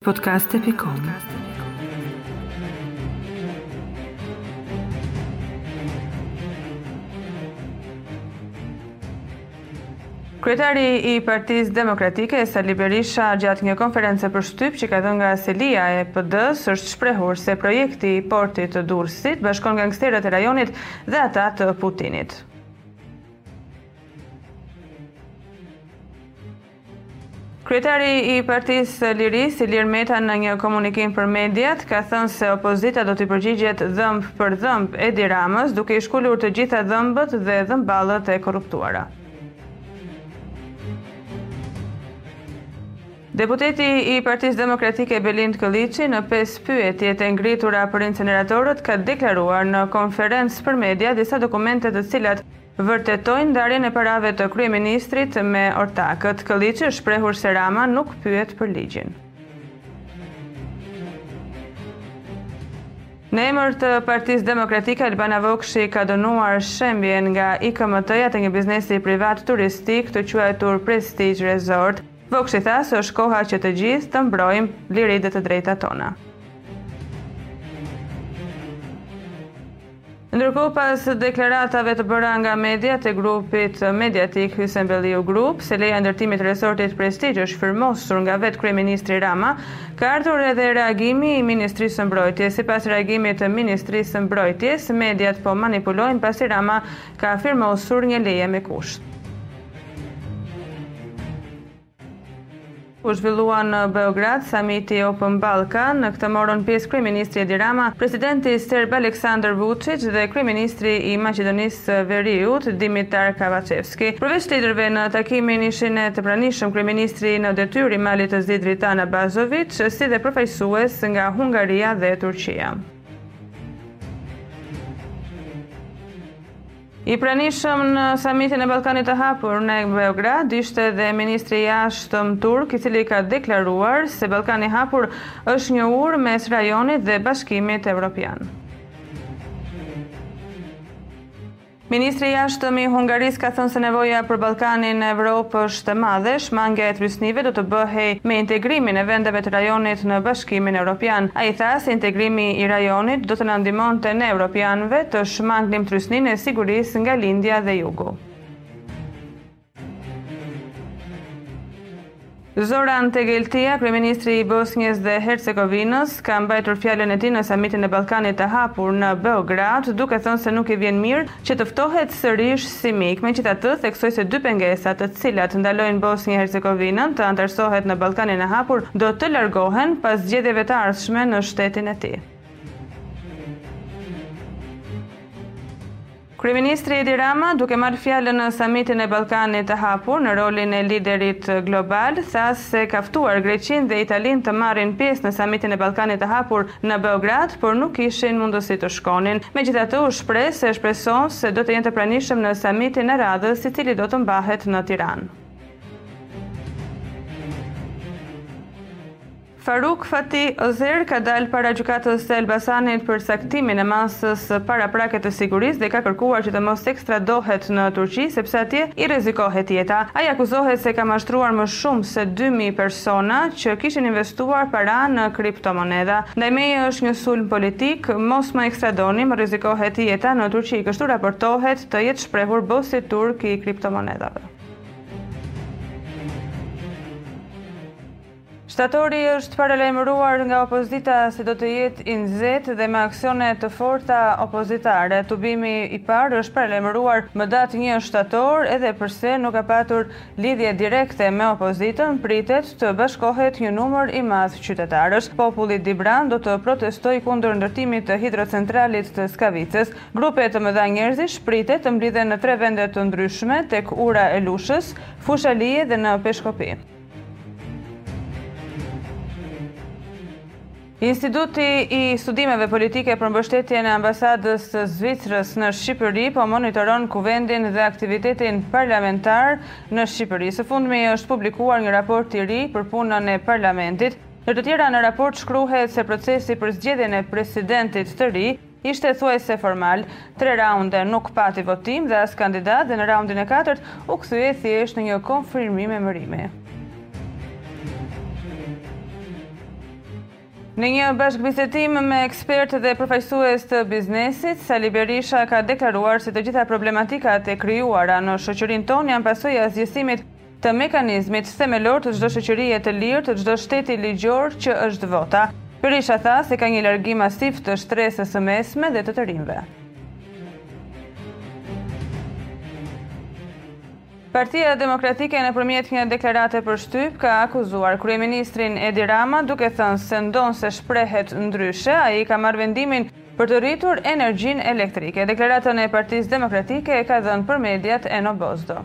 Podcaste.com Kryetari i Partisë Demokratike, Sali Berisha, gjatë një konference për shtyp që ka dhënë nga Selia e PD-së, është shprehur se projekti i portit të Durrësit bashkon gangsterët e rajonit dhe ata të Putinit. Kryetari i Partisë së Lirisë, Ilir Meta në një komunikim për mediat ka thënë se opozita do t'i përgjigjet dhëmb për dhëmb Edi Ramës, duke i shkulur të gjitha dhëmbët dhe dhëmballët e korruptuara. Deputeti i Partisë Demokratike Belind Këlliçi në pesë pyetjet e ngritura për inceneratorët ka deklaruar në konferencë për media disa dokumente të cilat Vërtetojnë ndarjen e parave të kryeministrit me ortakët, Këlliçi është shprehur se Rama nuk pyet për ligjin. Në emër të Partisë Demokratike, Albana Vokshi ka dënuar shembjen nga IKMT-ja të një biznesi privat turistik të quajtur Prestige Resort. Vokshi tha se është koha që të gjithë të mbrojmë liritë dhe të drejtat tona. Ndërkohë pas deklaratave të bëra nga mediat e grupit mediatik Hysenbelliu Group, se leja e ndërtimit të resortit Prestige është firmosur nga vetë kryeministri Rama, ka ardhur edhe reagimi i Ministrisë së Mbrojtjes. Sipas reagimit të Ministrisë së Mbrojtjes, mediat po manipulojnë pasi Rama ka firmosur një leje me kusht. U zhvillua në Beograd samiti Open Balkan, në këtë morën pjesë kryeministri Edi Rama, presidenti serb Aleksandar Vuçiç dhe kryeministri i Maqedonisë së Veriut, Dimitar Kovaçevski. Përveç liderëve në takim ishin edhe të pranishëm kryeministri në detyrë i Malit të Zi Dritan Abazoviç, si dhe përfaqësues nga Hungaria dhe Turqia. I pranishëm në Samitin e Ballkanit të Hapur në Beograd ishte dhe ministri i Jashtëm turk, i cili ka deklaruar se Ballkani i Hapur është një urë mes rajonit dhe Bashkimit Evropian. Ministri i Jashtëm i Hungarisë ka thënë se nevoja për Ballkanin në Evropë Është e madhe, shmangja e trysnive do të bëhej me integrimin e vendeve të rajonit në Bashkimin Europian. Ai tha se integrimi i rajonit do të na ndihmonte ne europianëve të shmangnim trysninë e sigurisë nga lindja dhe jugu. Zoran Tegeltia, kryeministri i Bosnjës dhe Hercegovinës, ka mbajtur fjalën e tij në Samitin e Ballkanit të Hapur në Beograd, duke thënë se nuk i vjen mirë që të ftohet sërish si mik, megjithatë theksoi se dy pengesat të cilat ndalojnë Bosnjë-Hercegovinën të anëtarësohet në Ballkanin e Hapur do të largohen pas zgjedhjeve të ardhshme në shtetin e tij. Kryeministri Edi Rama, duke marrë fjalën në Samitin e Ballkanit të Hapur në rolin e liderit global, tha se ka ftuar Greqinë dhe Italinë të marrin pjesë në Samitin e Ballkanit të Hapur në Beograd, por nuk kishin mundësi të shkonin. Megjithatë, u shpreh se shpreson se do të jenë të pranishëm në samitin e radhës, i cili do të mbahet në Tiranë. Faruk Fatih Özer ka dalë para Gjykatës së Elbasanit për caktimin e masës paraprake të sigurisë dhe ka kërkuar që të mos ekstradohet në Turqi, sepse atje i rrezikohet jeta. Ai akuzohet se ka mashtruar më shumë se dy mijë persona që kishin investuar para në kriptomoneda. Ndaj meje është një sulm politik, mos më ekstradoni, më rrezikohet jeta në Turqi, kështu raportohet të jetë shprehur bosi turk i kriptomonedave. Shtatori është paralajmëruar nga opozita se do të jetë i nxehtë dhe me aksione të forta opozitare. Tubimi i parë është paralajmëruar më datë një shtator edhe përse nuk ka patur lidhje direkte me opozitën, pritet të bashkohet një numër i madh qytetarësh. Populli dibran do të protestojë kundër ndërtimit të hidrocentralit të Skavicës. Grupe të mëdha njerëzish pritet të mblidhen në tre vende të ndryshme, tek Ura e Lushës, Fushë-Alie dhe në Peshkopi. Instituti i Studimeve Politike për mbështetjen e Ambasadës së Zvicrës në Shqipëri po monitoron Kuvendin dhe aktivitetin parlamentar në Shqipëri. Së fundmi është publikuar një raport i ri për punën e Parlamentit. Ndër të tjera në raport shkruhet se procesi për zgjedhjen e presidentit të ri ishte thuajse formal, tre raunde nuk pati votim dhe as kandidatë dhe në raundin e katërt u kthye thjesht në një konfirmim emërimi. Në një bashkëbisetim me ekspertë dhe përfaqësues të biznesit, Sali Berisha ka deklaruar se të gjitha problematikat e krijuara në shoqërinë tonë janë pasojë e asgjësimit të mekanizmit themelor të çdo shoqërie të lirë, të çdo shteti ligjor që është vota. Berisha tha se ka një largim masiv të shtresës së mesme dhe të të rinjve. Partia Demokratike nëpërmjet një deklarate për shtyp ka akuzuar Kryeministrin Edi Rama duke thënë se ndonëse shprehet ndryshe, ai ka marrë vendimin për të rritur energjinë elektrike. Deklaratën e Partisë Demokratike e ka dhënë për mediat Eno Bozdo.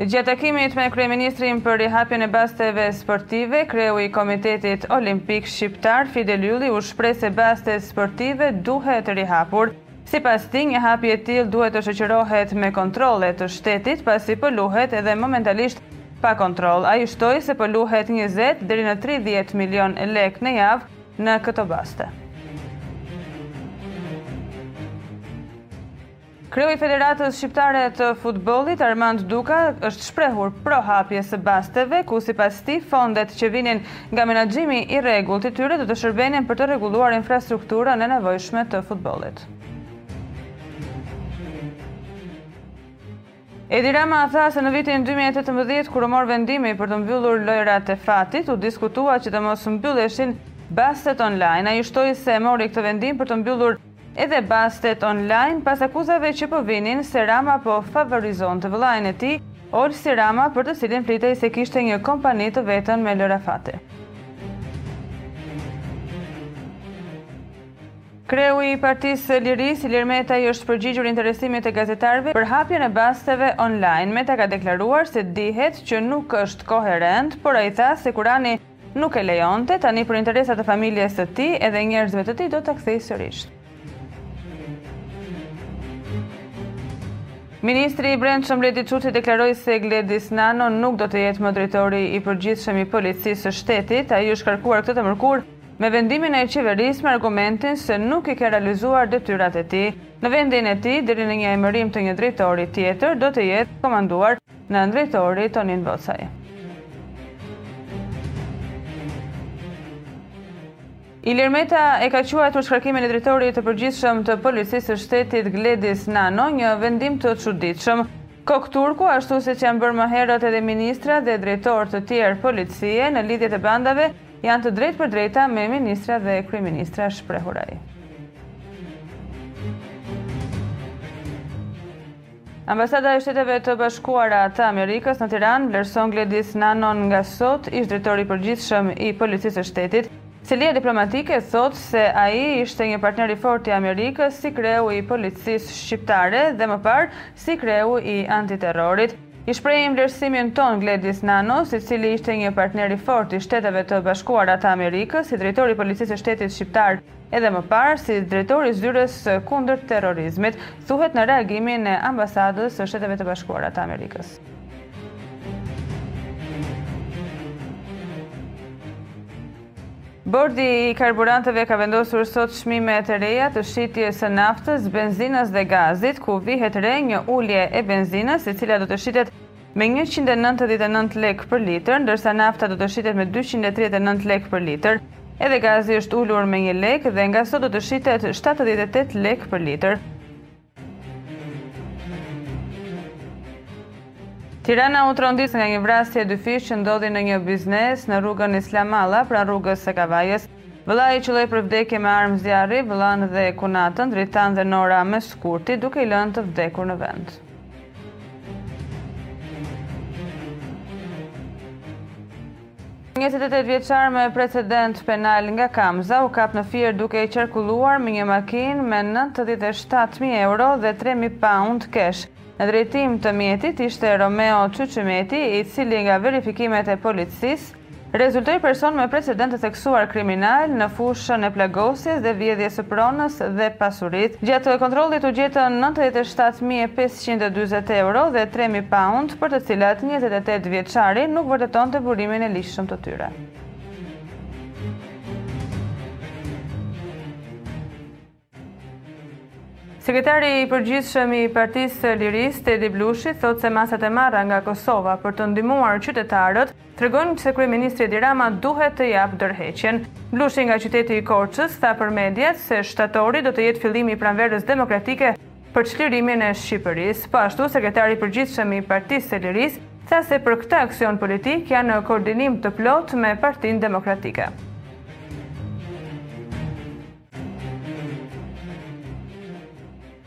Gjatë takimit me kryeministrin për rihapjen e basteve sportive, kreu i Komitetit Olimpik Shqiptar Fidel Ylli u shpreh se bastet sportive duhet rihapur. Sipas tij, një hapje e tillë duhet të shoqërohet me kontrolle të shtetit, pasi po luhet edhe momentalisht pa kontroll. Ai shtoi se po luhet 20 deri në 30 milion lekë në javë, Në këto baste. Kreu i Federatës Shqiptare të Futbollit, Armand Duka, është shprehur pro hapjes së basteve, ku sipas tij, fondet që vinin nga menaxhimi i rregullt i tyre do të shërbenin për të rregulluar infrastrukturën e nevojshme të futbollit. Edi Rama tha se në vitin dy mijë e tetëmbëdhjetë kur u mor vendimi për të mbyllur lojërat e fatit, u diskutua që të mos mbylleshin bastet online. Ai shtoi se e mori këtë vendim për të mbyllur edhe bastet online pas akuzave që po vinin se Rama po favorizonte vëllain e tij, Olsi Rama, për të cilin flitej se kishte një kompani të vetën me lojëra fati. Kreu i Partisë së Lirisë, Ilir Meta i është përgjigjur interesimit të gazetarëve për hapjen e basteve online. Meta ka deklaruar se dihet që nuk është koherent, por ai tha se Kurani nuk e lejonte, tani për interesa të familjes së tij edhe njerëzve të tij do ta kthejë sërish. Ministri i Brendshëm Bledi Çuçi deklaroi se Gledis Nano nuk do të jetë më drejtori i përgjithshëm i Policisë së Shtetit. Ai është shkarkuar këtë të mërkurë me vendimin e qeverisë me argumentin se nuk i ka realizuar detyrat e tij, në vendin e tij deri në një emërim të një drejtori tjetër do të jetë komanduar nëndrejtori Tonin Vocaj. Ilir Meta e ka quajtur shkarkimin e drejtorit të përgjithshëm të Policisë së Shtetit Gledis Nano një vendim të çuditshëm. Kokë turku, ashtu siç janë bërë më herët edhe ministra dhe drejtorë të tjerë policie lidhjet e bandave, Janë të drejtpërdrejta me ministrat dhe kryeministrat, shprehur ai. Ambasada e Shteteve të Bashkuara të Amerikës në Tiranë vlerëson Gledis Nanon nga sot, ish drejtori i përgjithshëm i Policisë së Shtetit. Selia diplomatike thotë se ai ishte një partner i fortë i Amerikës si kreu i policisë shqiptare dhe më parë si kreu i antiterrorit. I shprehim vlerësimin tonë Gledis Nanos, i cili ishte një partner i fortë i Shteteve të Bashkuara të Amerikës, si drejtor i Policisë së Shtetit shqiptar edhe më parë si drejtor i Zyrës së Kundërterrorizmit, thuhet në reagimin e Ambasadës së Shteteve të Bashkuara të Amerikës. Bordi i Karburanteve ka vendosur sot çmime të reja të shitjes së naftës, benzinës dhe gazit, ku vihet re një ulje e benzinës, e cila do të shitet me njëqind e nëntëdhjetë e nëntë lekë për litër, ndërsa nafta do të shitet me dyqind e tridhjetë e nëntë lekë për litër. Edhe gazi është ulur me një lek dhe nga sot do të shitet shtatëdhjetë e tetë lekë për litër. Tirana u trondis nga një vrasje e dyfishtë që ndodhi në një biznes në rrugën Islam Alla, pranë rrugës së Kavajës. Vëllai qëlloi për vdekje me armë zjarri, vëllanë dhe kunatën, Dritan dhe Nora Meskurti, duke i lënë të vdekur në vend. Njëzet e tetë vjeçar me precedent penal nga Kamza u kap në Fier duke qarkulluar me një makinë me nëntëdhjetë e shtatë mijë euro dhe tre mijë paund kesh. Në drejtim të mjetit ishte Romeo Çyçymeti, i cili nga verifikimet e policisë rezultoi person me precedent të theksuar kriminal në fushën e plagosjes dhe vjedhjes së pronës dhe pasurisë. Gjatë kontrollit u gjetën nëntëdhjetë e shtatë mijë e Qind e dyzet euro dhe tre mijë paund, për të cilat njëzet e tetë vjeçari nuk vërtetonte burimin e ligjshëm të tyre. Sekretari i Përgjithshëm i Partisë së Lirisë, Tedi Blushi, thotë se masat e marra nga Kosova për të ndihmuar qytetarët tregojnë se kryeministri Edi Rama duhet të japë dorëheqjen. Blushi nga qyteti i Korçës tha për mediat se shtatori do të jetë fillimi i pranverës demokratike për çlirimin e Shqipërisë. Po ashtu, Sekretari i Përgjithshëm i Partisë së Lirisë tha se për këtë aksion politik janë në koordinim të plotë me Partinë Demokratike.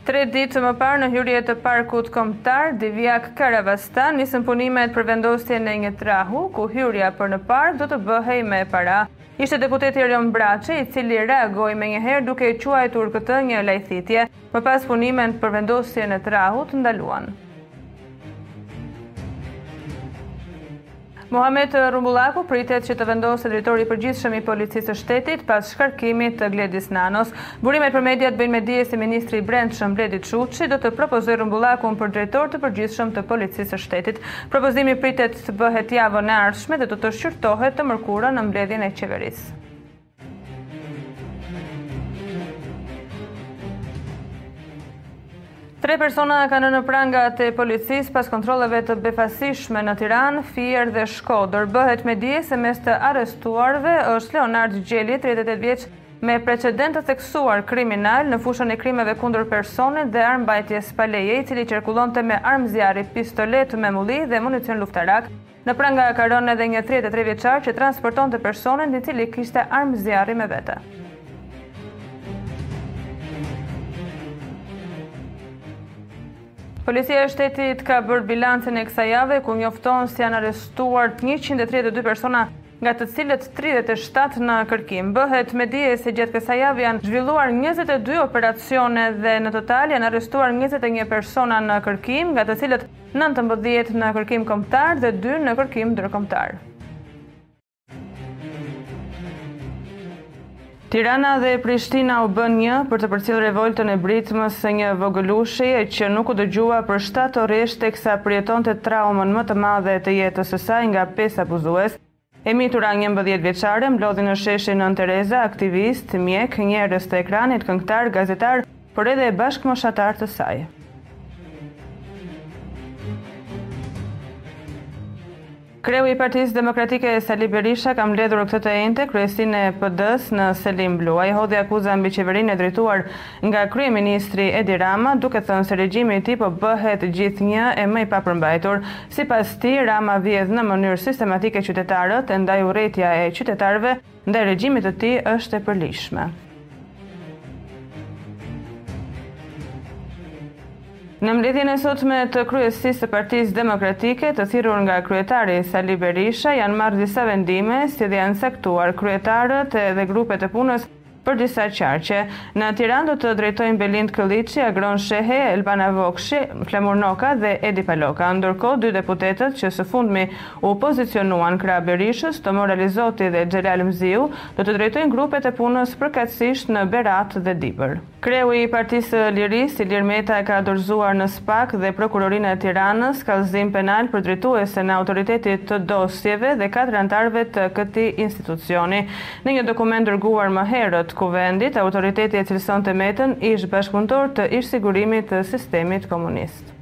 Tre ditë më parë në hyrje të parkut kombëtar Divjakë-Karavasta nisën punimet për vendosjen e një trahu ku hyrja për në park do të bëhej me para. Ishte deputeti Erion Braçe i cili reagoi menjëherë duke e quajtur këtë një lajthitje. Më pas punimet për vendosjen e trahut ndaluan. Muhamet Rrumbullaku pritet që të vendoset drejtor i përgjithshëm i Policisë së Shtetit pas shkarkimit të Gledis Nanos. Burimet për mediat bëjnë me dije se ministri i Brendshëm Bledi Çuçi do të propozojë Rrumbullakun për drejtor të përgjithshëm të Policisë së Shtetit. Propozimi pritet të bëhet javën e ardhshme dhe do të shqyrtohet të mërkurën në mbledhjen e qeverisë. Tre persona kanë rënë në prangat e policisë pas kontrolleve të befasishme në Tiranë, Fier dhe Shkodër. Bëhet me dije se mes të arrestuarve është Leonard Gjeli, 38 vjeç, me precedent të theksuar kriminal në fushën e krimeve kundër personit dhe armëmbajtjes pa leje, i cili qarkullonte me armë zjarri, pistoletë me mulli dhe municion luftarak. Në pranga ka rënë edhe një tridhjetë e tre vjeçar që transportonte personin i cili kishte armë zjarri me vete. Policia e shtetit ka bërë bilancin e kësaj jave, ku njofton se janë arrestuar 132 persona, nga të cilët 37 në kërkim. Bëhet me dije se gjatë kësaj jave janë zhvilluar 22 operacione dhe në total janë arrestuar 21 persona në kërkim, nga të cilët Nëntëmbëdhjetë në kërkim kombëtar dhe dy në kërkim ndërkombëtar. Tirana dhe Prishtina u bënë një për të përcjellë revoltën e britmës së një vogëlusheje që nuk u dëgjua për shtatë orë rresht teksa përjetonte traumën më të madhe të jetës së saj nga pesë abuzues, E mitura njëmbëdhjetë vjeçare mblodhi në sheshin Nënë Tereza aktivistë, mjekë, njerëz të ekranit, këngëtarë, gazetarë, por edhe bashkëmoshatarë të saj. Kreu i Partisë Demokratike Sali Berisha ka mbledhur këtë të enjte kryesinë e PD-së në selinë blu. Ai hodhi akuza mbi qeverinë e drejtuar nga kryeministri Edi Rama, duke thënë se regjimi i tij po bëhet gjithnjë e më i papërmbajtur. Sipas tij, Rama vjedh në mënyrë sistematike qytetarët, ndaj urrejtja e qytetarëve ndaj regjimit të tij është e përligjshme. Në mbledhjen e sotme të kryesisë së Partisë Demokratike, të thirrur nga kryetari Sali Berisha, janë marrë disa vendime, si dhe janë caktuar kryetarët dhe grupet e punës, për disa qarqe. Në Tiranë do të drejtojnë Belind Këlliçi, Agron Shehaj, Albana Vokshi, Flamur Noka dhe Edi Paloka. Ndërkohë, dy deputetët që së fundmi u pozicionuan krah Berishës, Tomor Alizoti dhe Xhelal Mziu, do të drejtojnë grupet e punës përkatësisht në Berat dhe Dibër. Kreu i Partisë së Lirisë, Ilir Metaj ka dorëzuar në SPAK dhe Prokurorinë e Tiranës, kallëzim penal për drejtuesen e Autoritetit të Dosjeve dhe katër anëtarëve të këtij institucioni. Në një dokument dërguar më herët Kuvendit, autoriteti e cilësonte Metën ish-bashkëpunëtor të ish-sigurimit të sistemit komunist.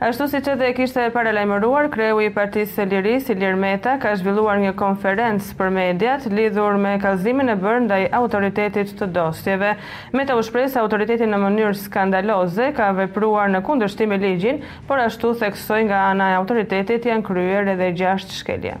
Ashtu siç edhe e kishte paralajmëruar kreu i Partisë së Lirisë, Ilir Meta, ka zhvilluar një konferencë për mediat lidhur me kallëzimin e bërë ndaj autoritetit të dosjeve. Meta u shpreh se autoriteti në mënyrë skandaloze ka vepruar në kundërshtim me ligjin, po ashtu theksoi nga ana e autoritetit janë kryer edhe gjashtë shkelje.